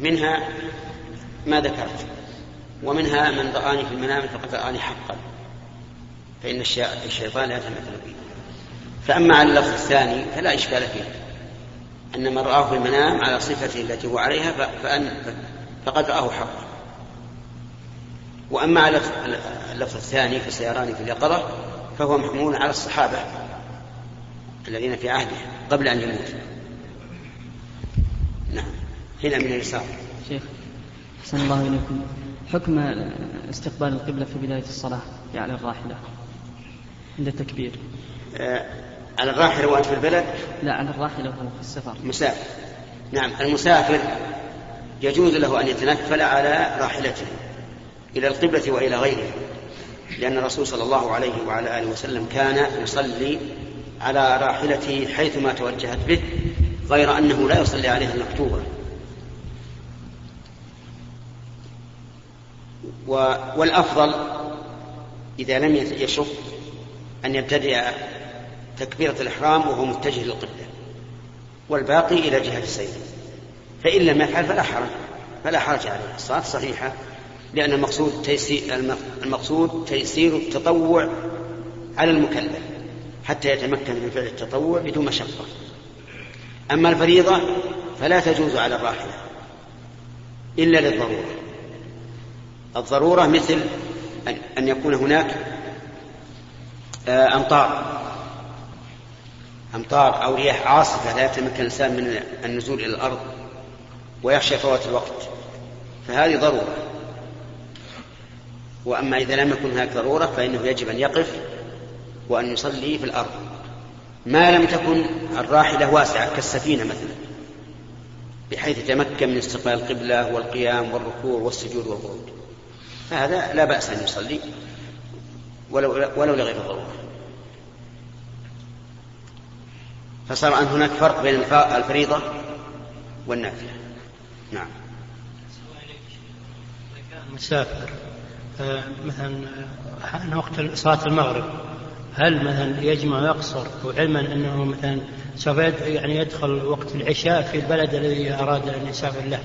منها ما ذكرت ومنها من رآني في المنام فقد رآني حقا فإن الشيطان لا يتمثل به فأما على اللفظ الثاني فلا إشكال فيه أن من رآه في المنام على صفته التي هو عليها فأن فقد رآه حقا. وأما على اللفظ الثاني في سيران في اليقظة فهو محمول على الصحابة الذين في عهده قبل أن يموت. هنا من اليسار شيخ أحسن الله إليكم. حكم استقبال القبلة في بداية الصلاة على الراحلة عند التكبير. آه على الراحلة وأنت في البلد؟ لا على الراحلة وهو في السفر. مسافر. نعم المسافر يجوز له أن يتنفل على راحلته إلى القبلة وإلى غيرها لأن الرسول صلى الله عليه وعلى آله وسلم كان يصلي على راحلته حيثما توجهت به غير أنه لا يصلي عليها المكتوبة. والأفضل إذا لم يشق أن يبتدئ تكبيرة الإحرام وهو متجه للقبلة والباقي إلى جهة السير فإن لم يفعل فلا حرج فلا حرج عليه. الصلاة صحيحة لأن المقصود تيسير المقصود تيسير التطوع على المكلف حتى يتمكن من فعل التطوع بدون مشقة. أما الفريضة فلا تجوز على الراحلة إلا للضرورة. الضرورة مثل أن يكون هناك آه، أمطار. أمطار أو رياح عاصفة لا يتمكن الإنسان من النزول إلى الأرض ويخشى فوات الوقت. فهذه ضرورة. وأما إذا لم يكن هناك ضرورة فإنه يجب أن يقف وأن يصلي في الأرض. ما لم تكن الراحلة واسعة كالسفينة مثلا بحيث يتمكن من استقبال القبلة والقيام والركوع والسجود والقعود فهذا لا بأس أن يصلي ولو, ولو لغير الضرورة. فصار أن هناك فرق بين الفريضة والنافلة. نعم. مسافر. مثلا أن وقت صلاة المغرب هل مثلا يجمع ويقصر؟ وعلما أنه مثلا سوف يعني يدخل وقت العشاء في البلد الذي أراد أن يسافر له.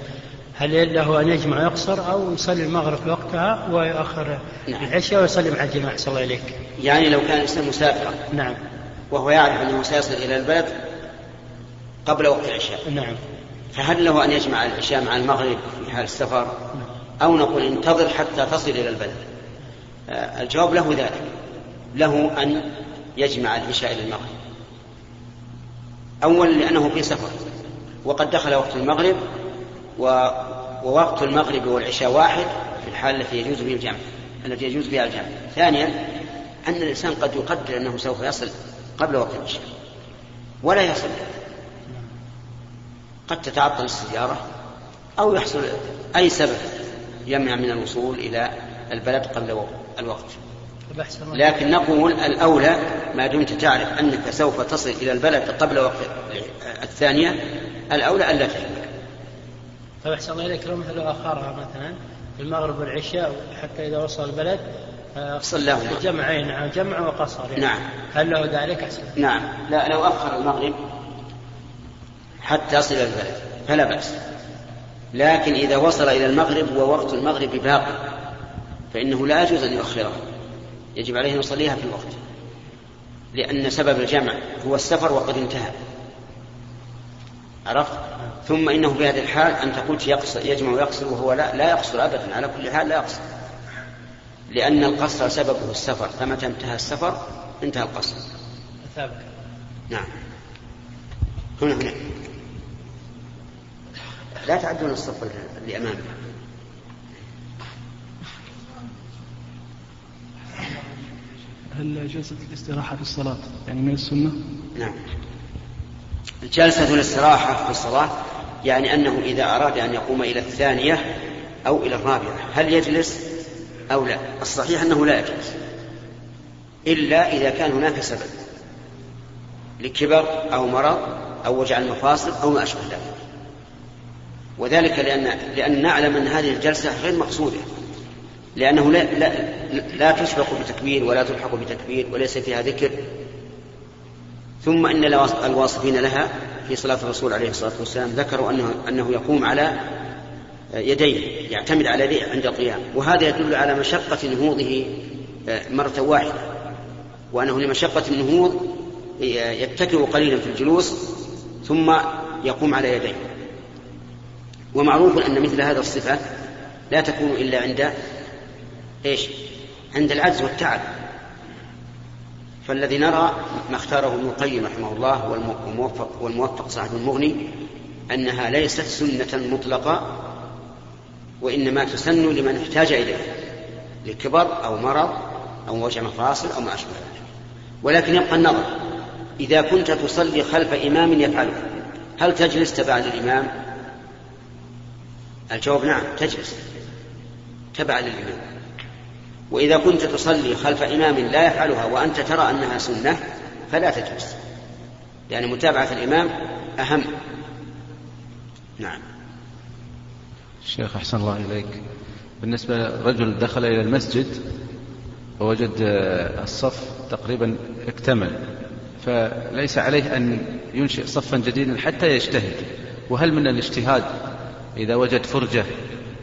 هل له أن يجمع ويقصر أو يصلي المغرب وقتها ويؤخر نعم. العشاء ويصلي مع الجماعة؟ أحسن الله إليك يعني لو كان الإنسان مسافرا. نعم. وهو يعرف أنه سيصل إلى البلد قبل وقت العشاء. نعم. فهل له أن يجمع العشاء مع المغرب في حال السفر؟ نعم. أو نقول انتظر حتى تصل إلى البلد. آه، الجواب له ذلك. له أن يجمع العشاء إلى المغرب. أولا لأنه في سفر. وقد دخل وقت المغرب. ووقت المغرب والعشاء واحد في الحال التي يجوز فيها الجمع التي يجوز فيها الجمع. ثانيا أن الإنسان قد يقدر أنه سوف يصل قبل وقت العشاء ولا يصل. قد تتعطل السيارة أو يحصل أي سبب يمنع من الوصول إلى البلد قبل الوقت. لكن نقول الأولى ما دمت تعرف أنك سوف تصل إلى البلد قبل وقت الثانية الأولى ألا تهلك طيب أحسن الله إليك. لو مثل أخرها مثلا المغرب والعشاء حتى إذا وصل البلد آه، صلاه جمع نعم جمع وقصر يعني. نعم. هل له ذلك؟ أحسن؟ نعم. لا لو أخر المغرب حتى يصل البلد فلا بأس. لكن إذا وصل إلى المغرب ووقت المغرب باقي فإنه لا يجوز أن يؤخره. يجب عليه أن يصليها في الوقت لأن سبب الجمع هو السفر وقد انتهى. عرفت؟ ثم إنه في هذه الحال أنت قلت يقصر يجمع ويقصر وهو لا, لا يقصر أبدا على كل حال لا يقصر. لأن القصر سببه السفر فمتى انتهى السفر؟ انتهى القصر. نعم. هنا هنا. لا تعدون الصف اللي أمامك هل جلسة الاستراحة في الصلاة يعني من السنة؟ نعم. جلسة الاستراحة في الصلاة يعني أنه إذا أراد أن يقوم إلى الثانية أو إلى الرابعة هل يجلس أو لا؟ الصحيح أنه لا يجلس. إلا إذا كان هناك سبب لكبر أو مرض أو وجع المفاصل أو ما أشبه ذلك. وذلك لأن لأن نعلم أن هذه الجلسة غير مقصودة. لأنه لا, لا, لا تسبق بتكبير ولا تلحق بتكبير وليس فيها ذكر. ثم إن الواصفين لها في صلاة الرسول عليه الصلاة والسلام ذكروا أنه, أنه يقوم على يديه يعتمد على يديه عند القيام. وهذا يدل على مشقة نهوضه آه، مرة واحدة. وأنه لمشقة النهوض يتكئ قليلا في الجلوس ثم يقوم على يديه. ومعروف أن مثل هذا الصفة لا تكون إلا عند إيش؟ عند العجز والتعب. فالذي نرى ما اختاره ابن القيم رحمه الله والموفق والموفق صاحب المغني أنها ليست سنة مطلقة وإنما تسن لمن احتاج إليها لكبر أو مرض أو وجع مفاصل أو ما أشبه ذلك. ولكن يبقى النظر إذا كنت تصلي خلف إمام يفعله هل تجلس تبع للإمام الجواب نعم تجلس تبع للإمام وإذا كنت تصلي خلف إمام لا يفعلها وأنت ترى أنها سنة فلا تجلس. لأن متابعة الإمام أهم. نعم. شيخ أحسن الله إليك. بالنسبة رجل دخل إلى المسجد ووجد الصف تقريبا اكتمل فليس عليه أن ينشئ صفا جديدا حتى يجتهد. وهل من الاجتهاد إذا وجد فرجة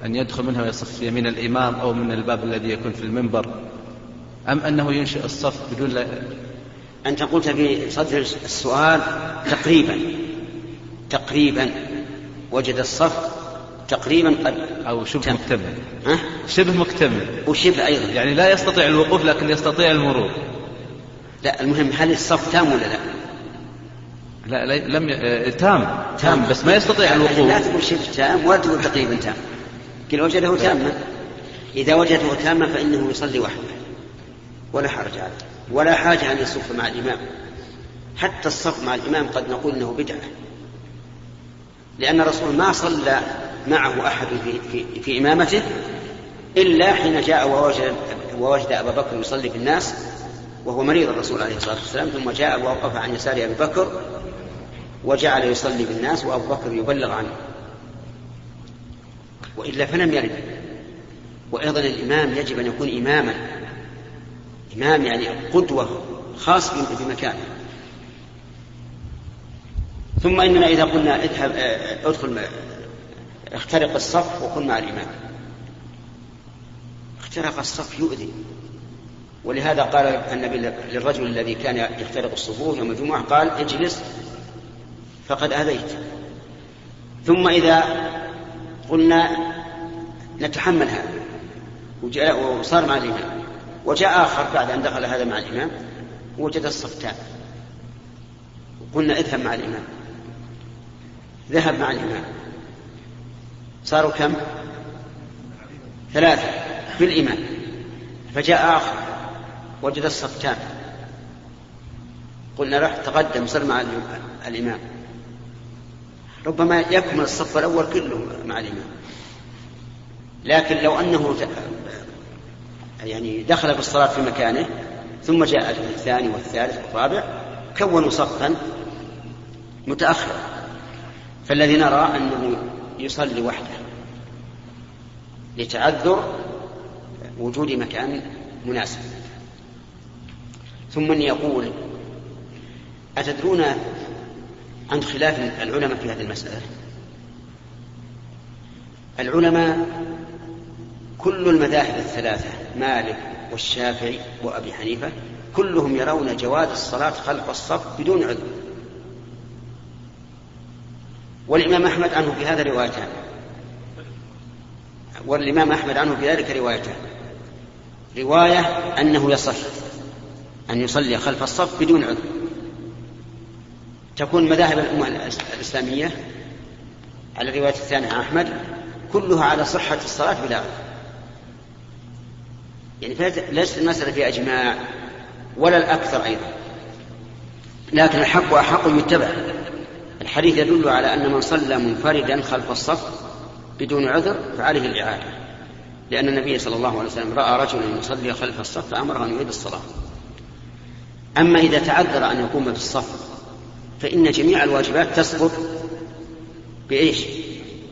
أن يدخل منها ويصف يمين الإمام أو من الباب الذي يكون في المنبر؟ أم أنه ينشئ الصف بدون لا أنت قلت في صدر السؤال تقريبا تقريبا وجد الصف تقريبا قد أو شبه تم. مكتمل. ها؟ شبه مكتمل. وشبه أيضا. يعني لا يستطيع الوقوف لكن يستطيع المرور. لا المهم هل الصف تام ولا لا؟ لا, لا لم ي... تام. تام. بس ما يستطيع لا الوقوف. تقول شبه تام ولا تقول تقريبا تام. قل وجده تاما. إذا وجده تاما فإنه يصلي وحده. ولا حرج عليه. ولا حاجة أن يصف مع الإمام. حتى الصف مع الإمام قد نقول أنه بدعة. لأن الرسول ما صلى معه أحد في, في, في إمامته إلا حين جاء ووجد, ووجد أبا بكر يصلي بالناس وهو مريض الرسول عليه الصلاة والسلام ثم جاء ووقف عن يسار أبي بكر وجعل يصلي بالناس وأبو بكر يبلغ عنه. وإلا فلم يرد. وأيضا الإمام يجب أن يكون إماما. إمام يعني قدوة خاص بمكانه. ثم إننا إذا قلنا اذهب آه، ادخل اخترق الصف وكن مع الإمام. اخترق الصف يؤذي. ولهذا قال النبي للرجل الذي كان يخترق الصفوف يوم الجمعة قال اجلس فقد أذيت. ثم إذا قلنا نتحمل هذا. وجاء وصار مع الإمام. وجاء آخر بعد أن دخل هذا مع الإمام. وجد الصف تام قلنا اذهب مع الإمام. ذهب مع الإمام. صاروا كم؟ ثلاثة في الإمام. فجاء آخر. وجد الصف تام قلنا رح تقدم صر مع الإمام. ربما يكمل الصف الأول كله مع الإمام لكن لو أنه يعني دخل في الصلاة في مكانه ثم جاء الثاني والثالث والرابع كونوا صفا متأخرا. فالذي نرى أنه يصلي وحده لتعذر وجود مكان مناسب. ثم يقول أتدرون عن خلاف العلماء في هذه المسألة. العلماء كل المذاهب الثلاثة مالك والشافعي وأبي حنيفة كلهم يرون جواز الصلاة خلف الصف بدون عذر. والإمام أحمد عنه في هذا روايتان والإمام أحمد عنه في ذلك روايتان رواية أنه يصح أن يصلي خلف الصف بدون عذر. تكون مذاهب الأمة الإسلامية على الرواية الثانية عن أحمد كلها على صحة الصلاة بلا عذر. يعني ليست المسألة في أجماع ولا الأكثر أيضا. لكن الحق أحق يتبع. الحديث يدل على أن من صلى منفردا خلف الصف بدون عذر فعليه الإعادة. لأن النبي صلى الله عليه وسلم رأى رجلا يصلي خلف الصف فأمره أن يعيد الصلاة. أما إذا تعذر أن يقوم بالصف فإن جميع الواجبات تسقط بإيش؟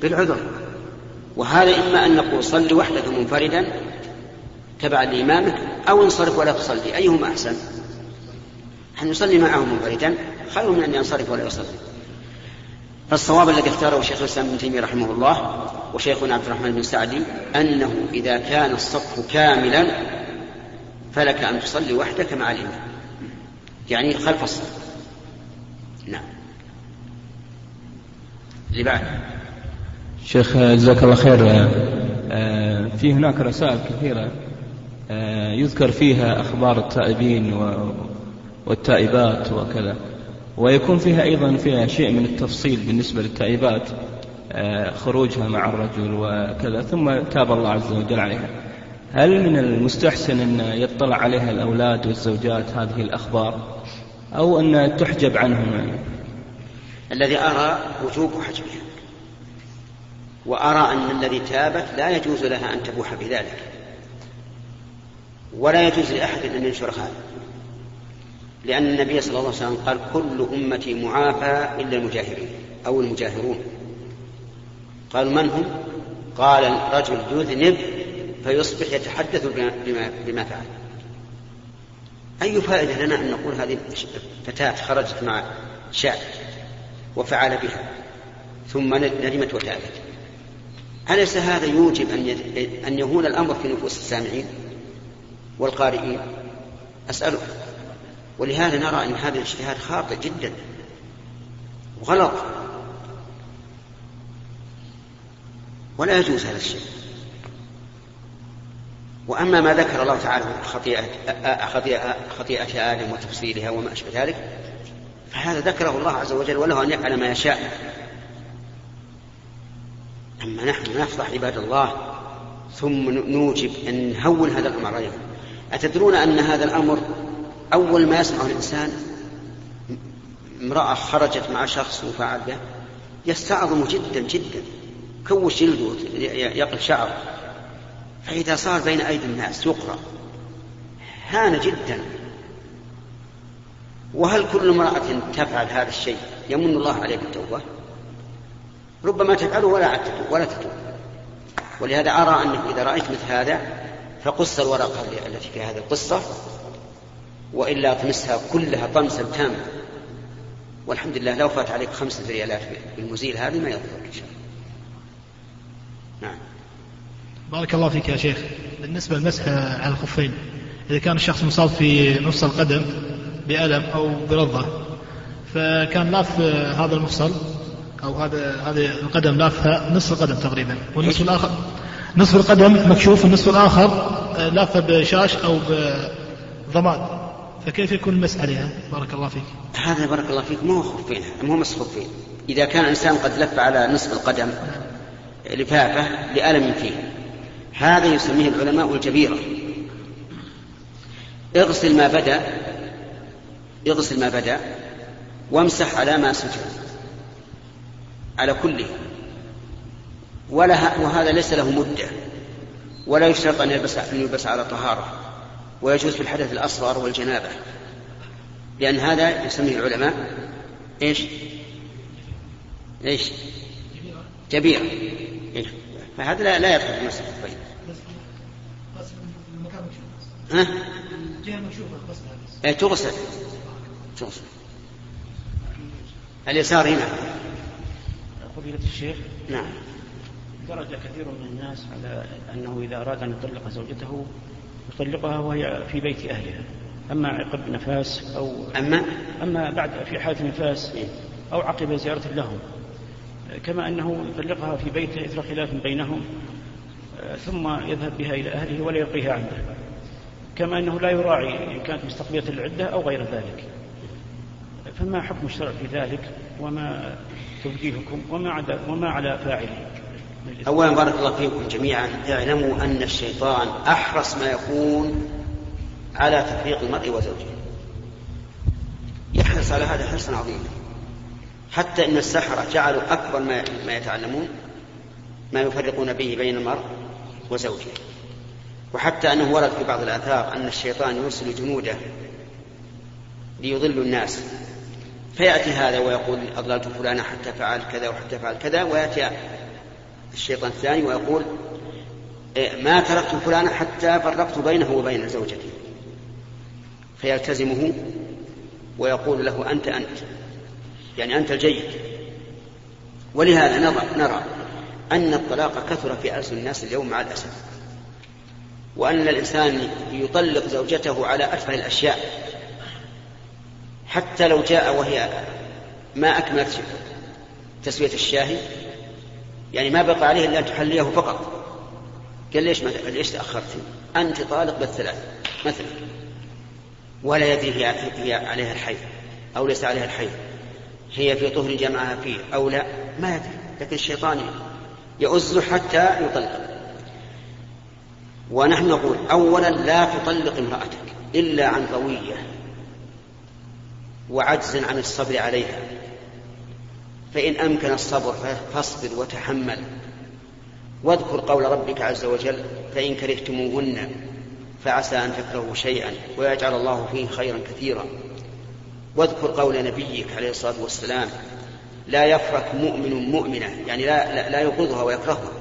بالعذر. وهذا إما أن نقول صل وحدك منفردا تبعا لإمامك أو انصرف ولا تصلي أيهما أحسن؟ أن يصلي معه منفردا؟ خير من أن ينصرف ولا يصلي. فالصواب الذي اختاره شيخ الإسلام ابن تيمية رحمه الله وشيخنا عبد الرحمن بن سعدي أنه إذا كان الصف كاملا فلك أن تصلي وحدك مع الإمام. يعني خلف الصف. نعم. اللي شيخ جزاك الله خير. آه، في هناك رسائل كثيرة. آه، يذكر فيها أخبار التائبين والتائبات وكذا. ويكون فيها أيضا فيها شيء من التفصيل بالنسبة للتائبات. آه، خروجها مع الرجل وكذا. ثم تاب الله عز وجل عليها. هل من المستحسن أن يطلع عليها الأولاد والزوجات هذه الأخبار؟ أو أن تحجب عنهم يعني الذي أرى وجوب حجبها وأرى أن الذي تابت لا يجوز لها أن تبوح بذلك. ولا يجوز لأحد أن ينشر هذا. لأن النبي صلى الله عليه وسلم قال كل أمتي معافى إلا المجاهرين أو المجاهرون. قالوا من هم؟ قال الرجل يذنب فيصبح يتحدث بما فعل. أي فائدة لنا أن نقول هذه فتاة خرجت مع شاب وفعل بها ثم ندمت وتابت أليس هذا يوجب أن يهون الأمر في نفوس السامعين والقارئين؟ أسألك. ولهذا نرى أن هذا الاجتهاد خاطئ جدا وغلط. ولا يجوز هذا الشيء. وأما ما ذكر الله تعالى خطيئة خطيئة, خطيئة آدم وتفصيلها وما أشبه ذلك فهذا ذكره الله عز وجل وله أن يفعل ما يشاء. أما نحن نفضح عباد الله ثم نوجب أن نهون هذا الأمر عليهم أتدرون أن هذا الأمر أول ما يسمعه الإنسان؟ امرأة خرجت مع شخص وفعل به يستعظم جدا جدا. كوش جلده يقل شعره. فإذا صار بين أيدي الناس يقرأ هان جدا. وهل كل امرأة تفعل هذا الشيء يمن الله عليه بالتوبة ربما تفعله ولا تتوب ولا تتوب. ولهذا أرى أنك إذا رأيت مثل هذا فقص الورقة التي في هذه القصة وإلا طمسها كلها طمسا تاما. والحمد لله لو فات عليك خمسة ريالات بالمزيل هذه ما يضرك إن شاء الله. نعم. بارك الله فيك يا شيخ. بالنسبة للمسح على الخفين إذا كان الشخص مصاب في نص القدم بألم أو برضة فكان لاف هذا المفصل أو هذا هذه القدم لافها نصف القدم تقريبا والنصف الآخر نصف القدم مكشوف والنصف الآخر لافة بشاش أو بضماد فكيف يكون المسح عليها؟ بارك الله فيك. هذا بارك الله فيك مو خفين مو مس خفين. إذا كان الإنسان قد لف على نصف القدم لفافة لألم فيه. هذا يسميه العلماء الجبيرة. اغسل ما بدأ اغسل ما بدأ وامسح على ما سجد على كله. وهذا ليس له مدة. ولا يشترط أن يلبس أن يلبس على طهارة. ويجوز في الحدث الأصغر والجنابة. لأن هذا يسميه العلماء إيش؟ إيش؟ جبيرة؟ فهذا لا, لا يدخل في مسألة الطيب. ها؟ إيه تغسل. تغسل. اليسار هنا. فضيلة الشيخ نعم. درج كثير من الناس على أنه إذا أراد أن يطلق زوجته يطلقها وهي في بيت أهلها. أما عقب نفاس أو أما؟ أما بعد في حالة نفاس أو عقب زيارة لهم. كما أنه يطلقها في بيته إثر خلاف بينهم ثم يذهب بها إلى أهله ولا يلقيها عنده. كما أنه لا يراعي إن كانت مستقبلة العدة أو غير ذلك. فما حكم الشرع في ذلك؟ وما توجيهكم وما, عدا وما على فاعله؟ أولا بارك الله فيكم جميعا. اعلموا أن الشيطان أحرص ما يكون على تفريق المرء وزوجه. يحرص على هذا حرصا عظيما. حتى إن السحرة جعلوا أكبر ما ما يتعلمون ما يفرقون به بين المرء وزوجه. وحتى أنه ورد في بعض الآثار أن الشيطان يرسل جنوده ليضلوا الناس. فيأتي هذا ويقول أضللت فلانا حتى فعل كذا وحتى فعل كذا ويأتي الشيطان الثاني ويقول إيه، ما تركت فلانا حتى فرقت بينه وبين زوجته فيلتزمه ويقول له أنت أنت يعني أنت الجيد. ولهذا نرى أن الطلاق كثر في ألسن الناس اليوم مع الأسف. وأن الإنسان يطلق زوجته على أتفه الأشياء حتى لو جاء وهي ما أكملت تسوية الشاهي يعني ما بقى عليه إلا أن تحليه فقط. قال ليش ما ليش تأخرت؟ أنت طالق بالثلاث مثلا ولا يدري هي, هي عليها الحي أو ليس عليها الحي هي في طهر جمعها فيه أو لا؟ ما يدري لكن الشيطان يؤزه حتى يطلق. ونحن نقول أولا لا تطلق امرأتك إلا عن روية وعجز عن الصبر عليها. فإن أمكن الصبر فاصبر وتحمل. واذكر قول ربك عز وجل فإن كرهتموهن فعسى أن تكرهوا شيئا ويجعل الله فيه خيرا كثيرا. واذكر قول نبيك عليه الصلاة والسلام لا يفرك مؤمن مؤمنة يعني لا, لا, لا يبغضها ويكرهها.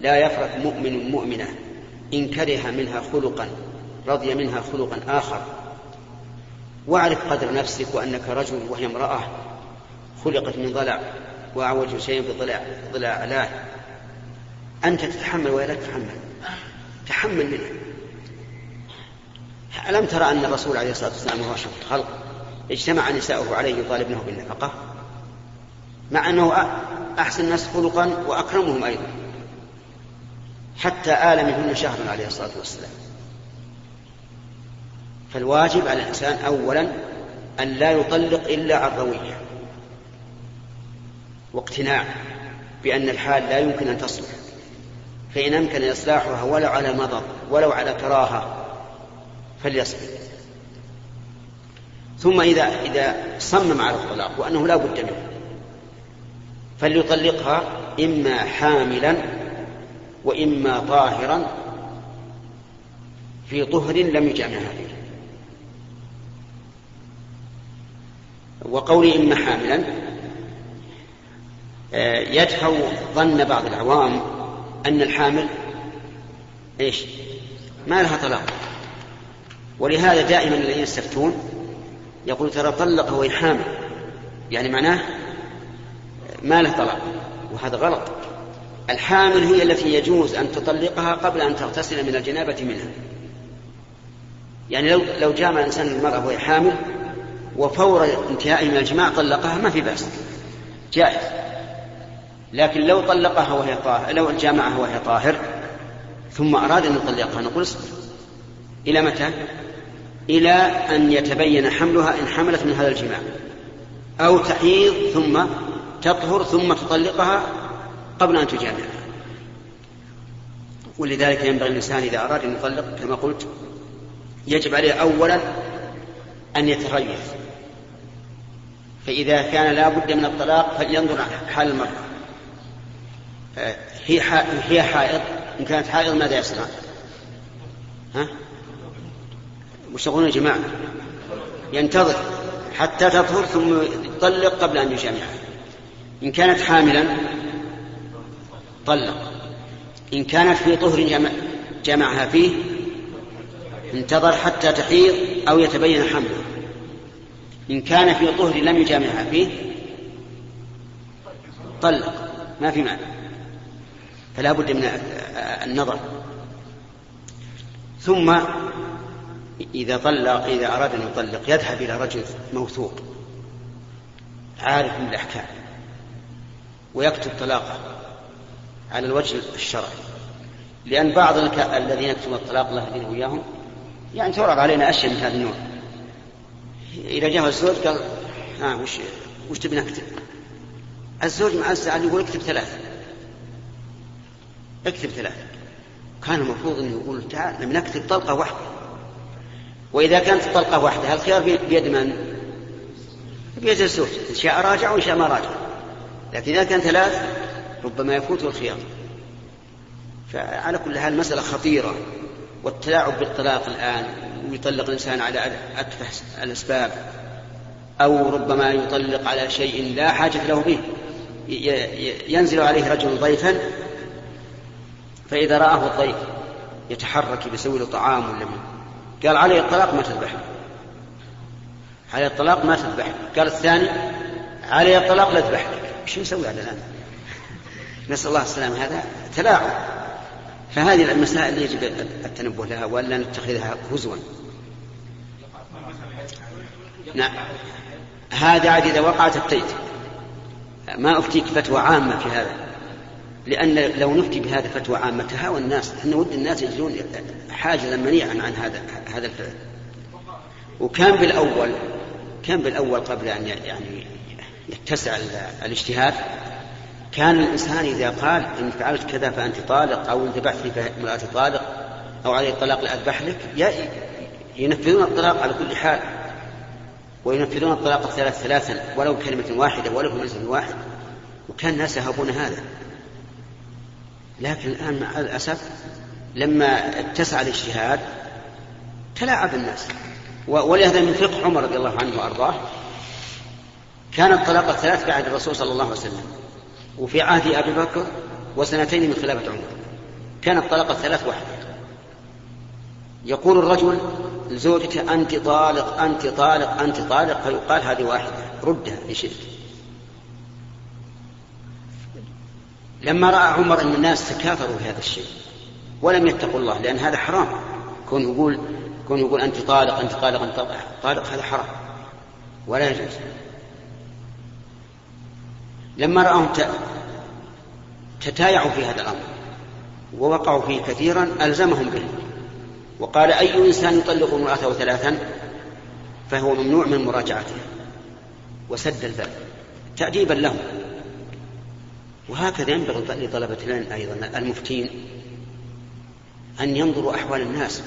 لا يفرك مؤمن مؤمنة. إن كره منها خلقا رضي منها خلقا آخر. واعرف قدر نفسك وأنك رجل وهي امرأة خلقت من ضلع وأعوج شيء بضلع ضلع علاه أنت تتحمل وهي لا تتحمل؟ تحمل منها. ألم ترى أن الرسول عليه الصلاة والسلام وهو أشرف الخلق اجتمع نساؤه عليه يطالبنه بالنفقة؟ مع أنه أحسن الناس خلقا وأكرمهم أيضا. حتى آل منهن شهرا عليه الصلاة والسلام. فالواجب على الإنسان أولا أن لا يطلق إلا عن روية واقتناع بأن الحال لا يمكن أن تصلح. فإن أمكن إصلاحها ولو على مضض ولو على كراهة فليصبر. ثم إذا إذا صمم على الطلاق وأنه لا بد منه فليطلقها إما حاملا وإما طاهرا في طهر لم يجامعها فيه وقولي إما حاملا آه، يدفع ظن بعض العوام أن الحامل إيش؟ ما لها طلاق. ولهذا دائما الذين يستفتون يقول ترى طلق وهي حامل يعني معناه ما له طلاق وهذا غلط. الحامل هي التي يجوز أن تطلقها قبل أن تغتسل من الجنابة منها. يعني لو لو جامع الإنسان المرأة وهي حامل وفور انتهائه من الجماع طلقها ما في بأس. جائز. لكن لو طلقها وهي طاهر لو جامعها وهي طاهر ثم أراد أن يطلقها نقول اصبر. إلى متى؟ إلى أن يتبين حملها إن حملت من هذا الجماع. أو تحيض ثم تطهر ثم تطلقها قبل أن تجامعها ولذلك ينبغي الإنسان إذا أراد أن يطلق كما قلت يجب عليه أولا أن يتريث فإذا كان لا بد من الطلاق فلينظر حال المرأة هي هي حائض إن كانت حائض ماذا يصنع؟ ها؟ وش يا جماعة؟ ينتظر حتى تطهر ثم يطلق قبل أن يجامعها إن كانت حاملا طلق. إن كانت في طهر جمع جمعها فيه انتظر حتى تحيض أو يتبين حمله إن كان في طهر لم يجامعها فيه طلق. ما في معنى. فلا بد من النظر. ثم إذا طلق إذا أراد أن يطلق يذهب إلى رجل موثوق عارف بالأحكام ويكتب طلاقه. على الوجه الشرعي. لأن بعض الذين يكتبون الطلاق الله يهدينا وإياهم يعني تعرض علينا أشياء من هذا النوع. إذا جاء الزوج قال ها آه وش وش تبي نكتب؟ الزوج مع الزعل يقول اكتب ثلاثة. اكتب ثلاثة. كان المفروض إنه يقول تعال نكتب طلقة واحدة. وإذا كانت طلقة واحدة الخيار بيد من؟ بيد الزوج. إن شاء راجع وإن شاء ما راجع. لكن إذا كان ثلاث ربما يفوت الخيار. فعلى كل حال مسألة خطيرة والتلاعب بالطلاق الآن ويطلق الإنسان على أتفه الأسباب أو ربما يطلق على شيء لا حاجة له به. ينزل عليه رجل ضيفا فإذا رآه الضيف يتحرك بيسوي له طعام ولا قال عليه الطلاق ما تذبح. عليه الطلاق ما تذبح. قال الثاني عليه الطلاق لا تذبح. إيش نسوي على الآن؟ نسأل الله السلامة. هذا تلاعب. فهذه المسائل يجب التنبه لها ولا نتخذها هزوا. نعم. هذا عاد إذا وقعت افتيت ما أفتيك فتوى عامة في هذا. لأن لو نفتي بهذا فتوى عامة تهاوى الناس. إحنا ود الناس يجدون حاجزا منيعا عن هذا هذا الفعل. وكان بالأول كان بالأول قبل أن يعني يتسع الاجتهاد كان الإنسان إذا قال إن فعلت كذا فأنت طالق أو إن ذبحت امرأة طالق أو عليه الطلاق لأذبح لك ينفذون الطلاق على كل حال وينفذون الطلاق الثلاث ثلاثا ولو بكلمة واحدة ولو بمجلس واحد وكان الناس يهابون هذا. لكن الآن مع الأسف لما اتسع الاجتهاد تلاعب الناس. ولهذا من فقه عمر رضي الله عنه وأرضاه كان الطلاق الثلاث بعد الرسول صلى الله عليه وسلم. وفي عهد أبي بكر وسنتين من خلافة عمر. كان الطلاق الثلاث واحد. يقول الرجل لزوجته أنت طالق أنت طالق أنت طالق فيقال هذه واحدة. ردها إن شئت. لما رأى عمر أن الناس تكاثروا في هذا الشيء ولم يتقوا الله لأن هذا حرام. كون يقول كون يقول أنت طالق أنت طالق أنت طالق, طالق هذا حرام. ولا يجوز. لما رأهم تتايعوا في هذا الأمر ووقعوا فيه كثيرا ألزمهم به. وقال أي إنسان يطلق امرأته ثلاثا؟ فهو ممنوع من مراجعته. وسد الباب تأديبا لهم. وهكذا ينبغي لطلبة العلم أيضا المفتين أن ينظروا أحوال الناس.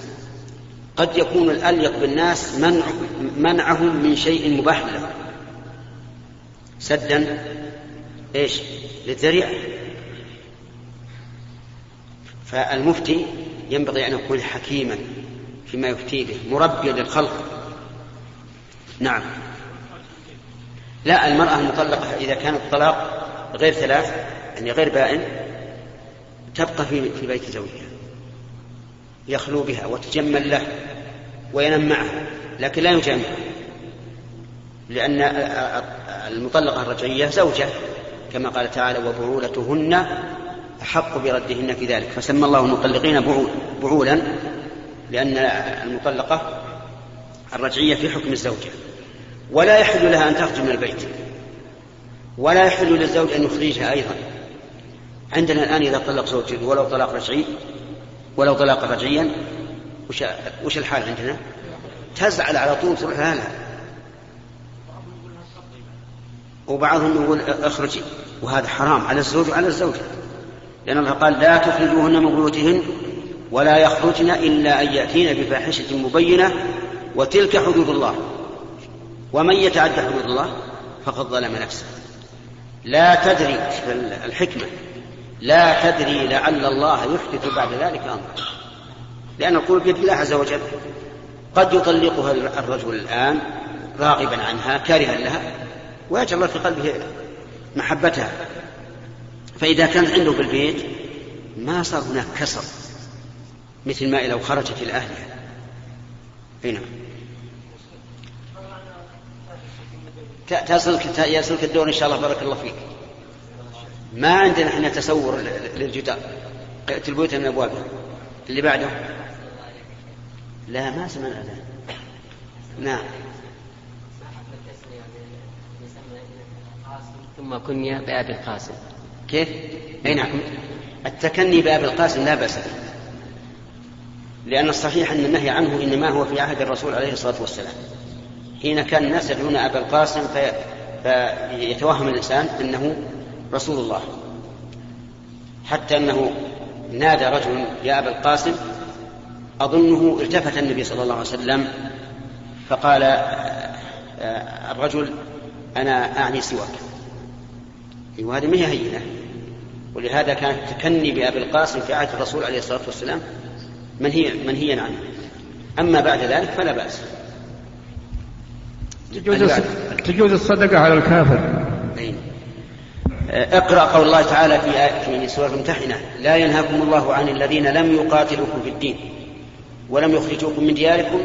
قد يكون الأليق بالناس منع منعهم من شيء مباح له. سدا إيش؟ للذريعة. فالمفتي ينبغي أن يكون حكيما فيما يفتي به مربيا للخلق. نعم. لا المرأة المطلقة إذا كان الطلاق غير ثلاث يعني غير بائن تبقى في في بيت زوجها. يخلو بها وتجمل له وينام معها لكن لا يجامع لأن المطلقة الرجعية زوجة. كما قال تعالى وبعولتهن أحق بردهن في ذلك فسمى الله المطلقين بعولا لأن المطلقة الرجعية في حكم الزوجة ولا يحل لها أن تخرج من البيت. ولا يحل للزوج أن يخرجها أيضا. عندنا الآن إذا طلق زوجته ولو طلاق رجعي ولو طلاق رجعيا وش, وش الحال عندنا؟ تزعل على طول تروح لها وبعضهم يقول اخرجي. وهذا حرام على الزوج وعلى الزوجة. لأن الله قال لا تخرجوهن من بيوتهن ولا يخرجن إلا أن يأتين بفاحشة مبينة وتلك حدود الله. ومن يتعد حدود الله فقد ظلم نفسه. لا تدري الحكمة. لا تدري لعل الله يحدث بعد ذلك أمرا. لأن القلوب بيد الله عز وجل. قد يطلقها الرجل الآن راغبا عنها كارها لها. ويجعل الله في قلبه محبتها. فإذا كانت عنده في البيت ما صار هناك كسر مثل ما لو خرجت إلى أهلها. نعم. تصلك يصلك الدور إن شاء الله بارك الله فيك. ما عندنا إحنا تصور للجدار. ائت البيوت من أبوابها. اللي بعده؟ لا ما سمعنا. نعم. ثم كني بأبي القاسم. كيف؟ أي نعم التكني بأبي القاسم لا بأس به. لأن الصحيح أن النهي عنه إنما هو في عهد الرسول عليه الصلاة والسلام. حين كان الناس يدعون أبا القاسم في فيتوهم الإنسان أنه رسول الله. حتى أنه نادى رجل يا أبا القاسم أظنه التفت النبي صلى الله عليه وسلم فقال آه، الرجل أنا أعني سواك. وهذه ما هي هينة. ولهذا كان التكني بأبي القاسم في عهد الرسول عليه الصلاة والسلام. منهيا منهيا عنه أما بعد ذلك فلا بأس. تجوز تجوز الصدقة على الكافر. أين. اقرأ قول الله تعالى في آية في سورة الممتحنة. لا ينهاكم الله عن الذين لم يقاتلوكم في الدين ولم يخرجوكم من دياركم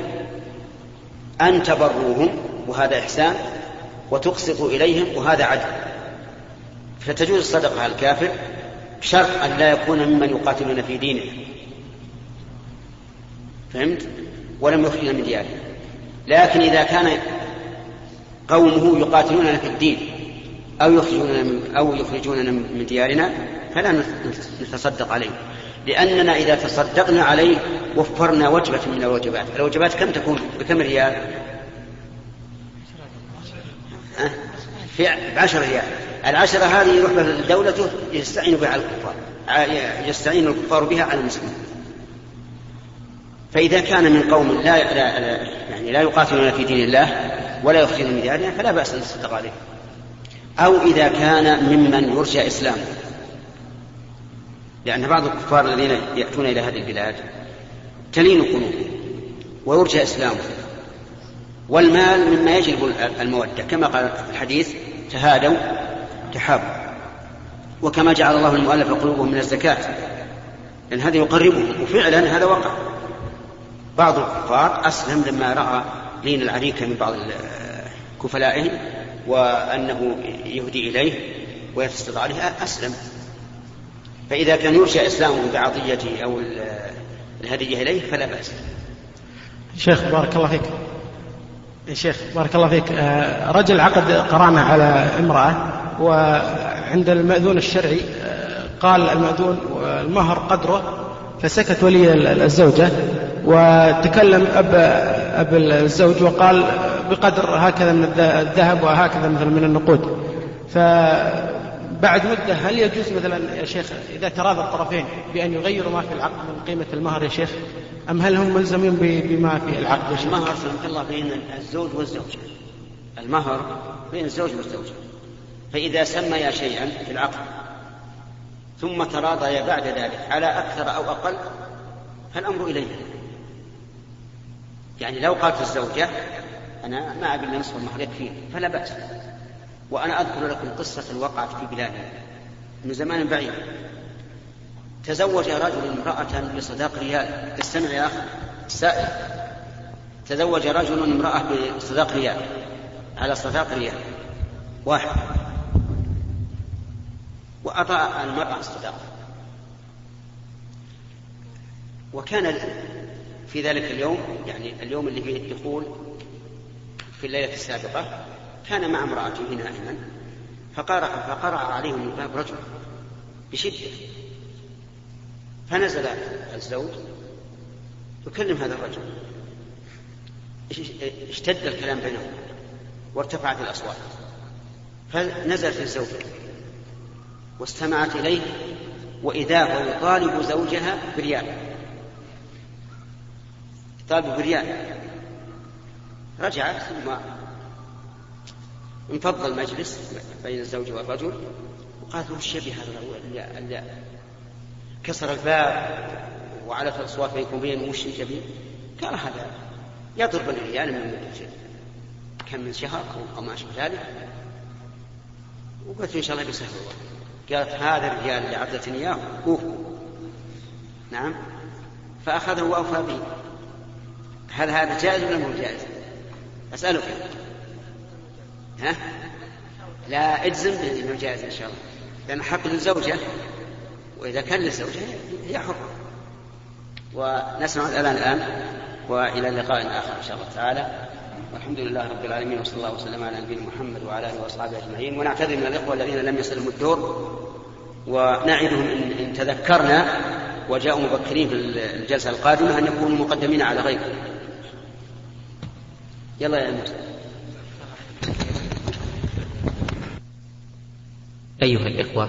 أن تبروهم وهذا إحسان وتقسطوا إليهم وهذا عدل. فتجوز الصدقة على الكافر بشرط أن لا يكون ممن يقاتلون في دينه. فهمت؟ ولم يخرجنا من ديارنا لكن إذا كان قومه يقاتلوننا في الدين أو يخرجوننا من أو يخرجوننا من ديارنا فلا نتصدق عليه. لأننا إذا تصدقنا عليه وفرنا وجبة من الوجبات. الوجبات كم تكون؟ بكم ريال؟ أه؟ في بعشر ريال. العشرة هذه يروح بها دولته يستعين بها على الكفار. يستعين الكفار بها على المسلمين. فإذا كان من قوم لا, لا, لا يعني لا يقاتلون في دين الله ولا يخرجون من ديارهم فلا بأس أن تصدق عليه أو إذا كان ممن يرجى إسلامه لأن بعض الكفار الذين يأتون إلى هذه البلاد تلين قلوبهم ويرجى إسلامه والمال مما يجلب المودة كما قال الحديث تهادوا تحابوا. وكما جعل الله المؤلف قلوبهم من الزكاة. لأن هذا يقربهم وفعلا هذا وقع. بعض الكفار أسلم لما رأى لين العريكة من بعض كفلائهم وأنه يهدي إليه ويتسلط عليه أسلم. فإذا كان يرجى إسلامه بعطيته أو الهدية إليه فلا بأس. شيخ بارك الله فيك. يا شيخ بارك الله فيك. آه، رجل عقد قرانة على امرأة وعند المأذون الشرعي آه، قال المأذون المهر قدره فسكت ولي الزوجة وتكلم أب, أب الزوج وقال بقدر هكذا من الذهب وهكذا مثلا من النقود. فبعد مدة هل يجوز مثلا يا شيخ إذا تراضى الطرفين بأن يغيروا ما في العقد من قيمة المهر يا شيخ؟ أم هل هم ملزمين بما في العقد يا شيخ؟ المهر سبحان الله بين الزوج والزوجة. المهر بين الزوج والزوجة. فإذا سميا شيئا في العقد ثم تراضيا بعد ذلك على أكثر أو أقل فالأمر إليه. يعني لو قالت الزوجة أنا ما أبي نصف المهر يكفيني فلا بأس. وأنا أذكر لكم قصة وقعت في بلادنا من زمان بعيد. تزوج رجل امرأة بصداق ريال استمع يا أخ السائل تزوج رجل امرأة بصداق ريال على صداق ريال واحد. وأعطى المرأة الصداق. وكان في ذلك اليوم يعني اليوم اللي فيه الدخول في الليلة السابقة كان مع امرأته نائما فقرأ, فقرأ عليهم الباب رجل بشدة. فنزل الزوج يكلم هذا الرجل. اشتد الكلام بينهم وارتفعت الأصوات. فنزلت الزوجة واستمعت إليه وإذا هو يطالب زوجها بريال طالب بريال رجعت ثم انفض المجلس بين الزوج والرجل وقالت وش يبي هذا اللي كسر الباب وعلت الأصوات بينكم وبين وش يبي؟ قال هذا يضرب الرجال من كم من شهر أو ما أشبه ذلك. وقلت إن شاء الله بيسهل الله قالت هذا الرجال اللي عطتني إياه كوفه نعم. فأخذه وأوفى به. هل هذا جائز ولا مو جائز؟ أسألك. ها؟ لا اجزم بانه جائز إن شاء الله. لأن حق للزوجه وإذا كان للزوجة هي حرة. ونسمع الاذان الآن وإلى لقاء آخر إن شاء الله تعالى. والحمد لله رب العالمين وصلى الله وسلم على نبينا محمد وعلى آله وأصحابه أجمعين. ونعتذر من الإخوة الذين لم يصلهم الدور ونعدهم ان تذكرنا وجاءوا مبكرين في الجلسة القادمة أن يكونوا مقدمين على غيرهم يلا يا موسى أيها الإخوة.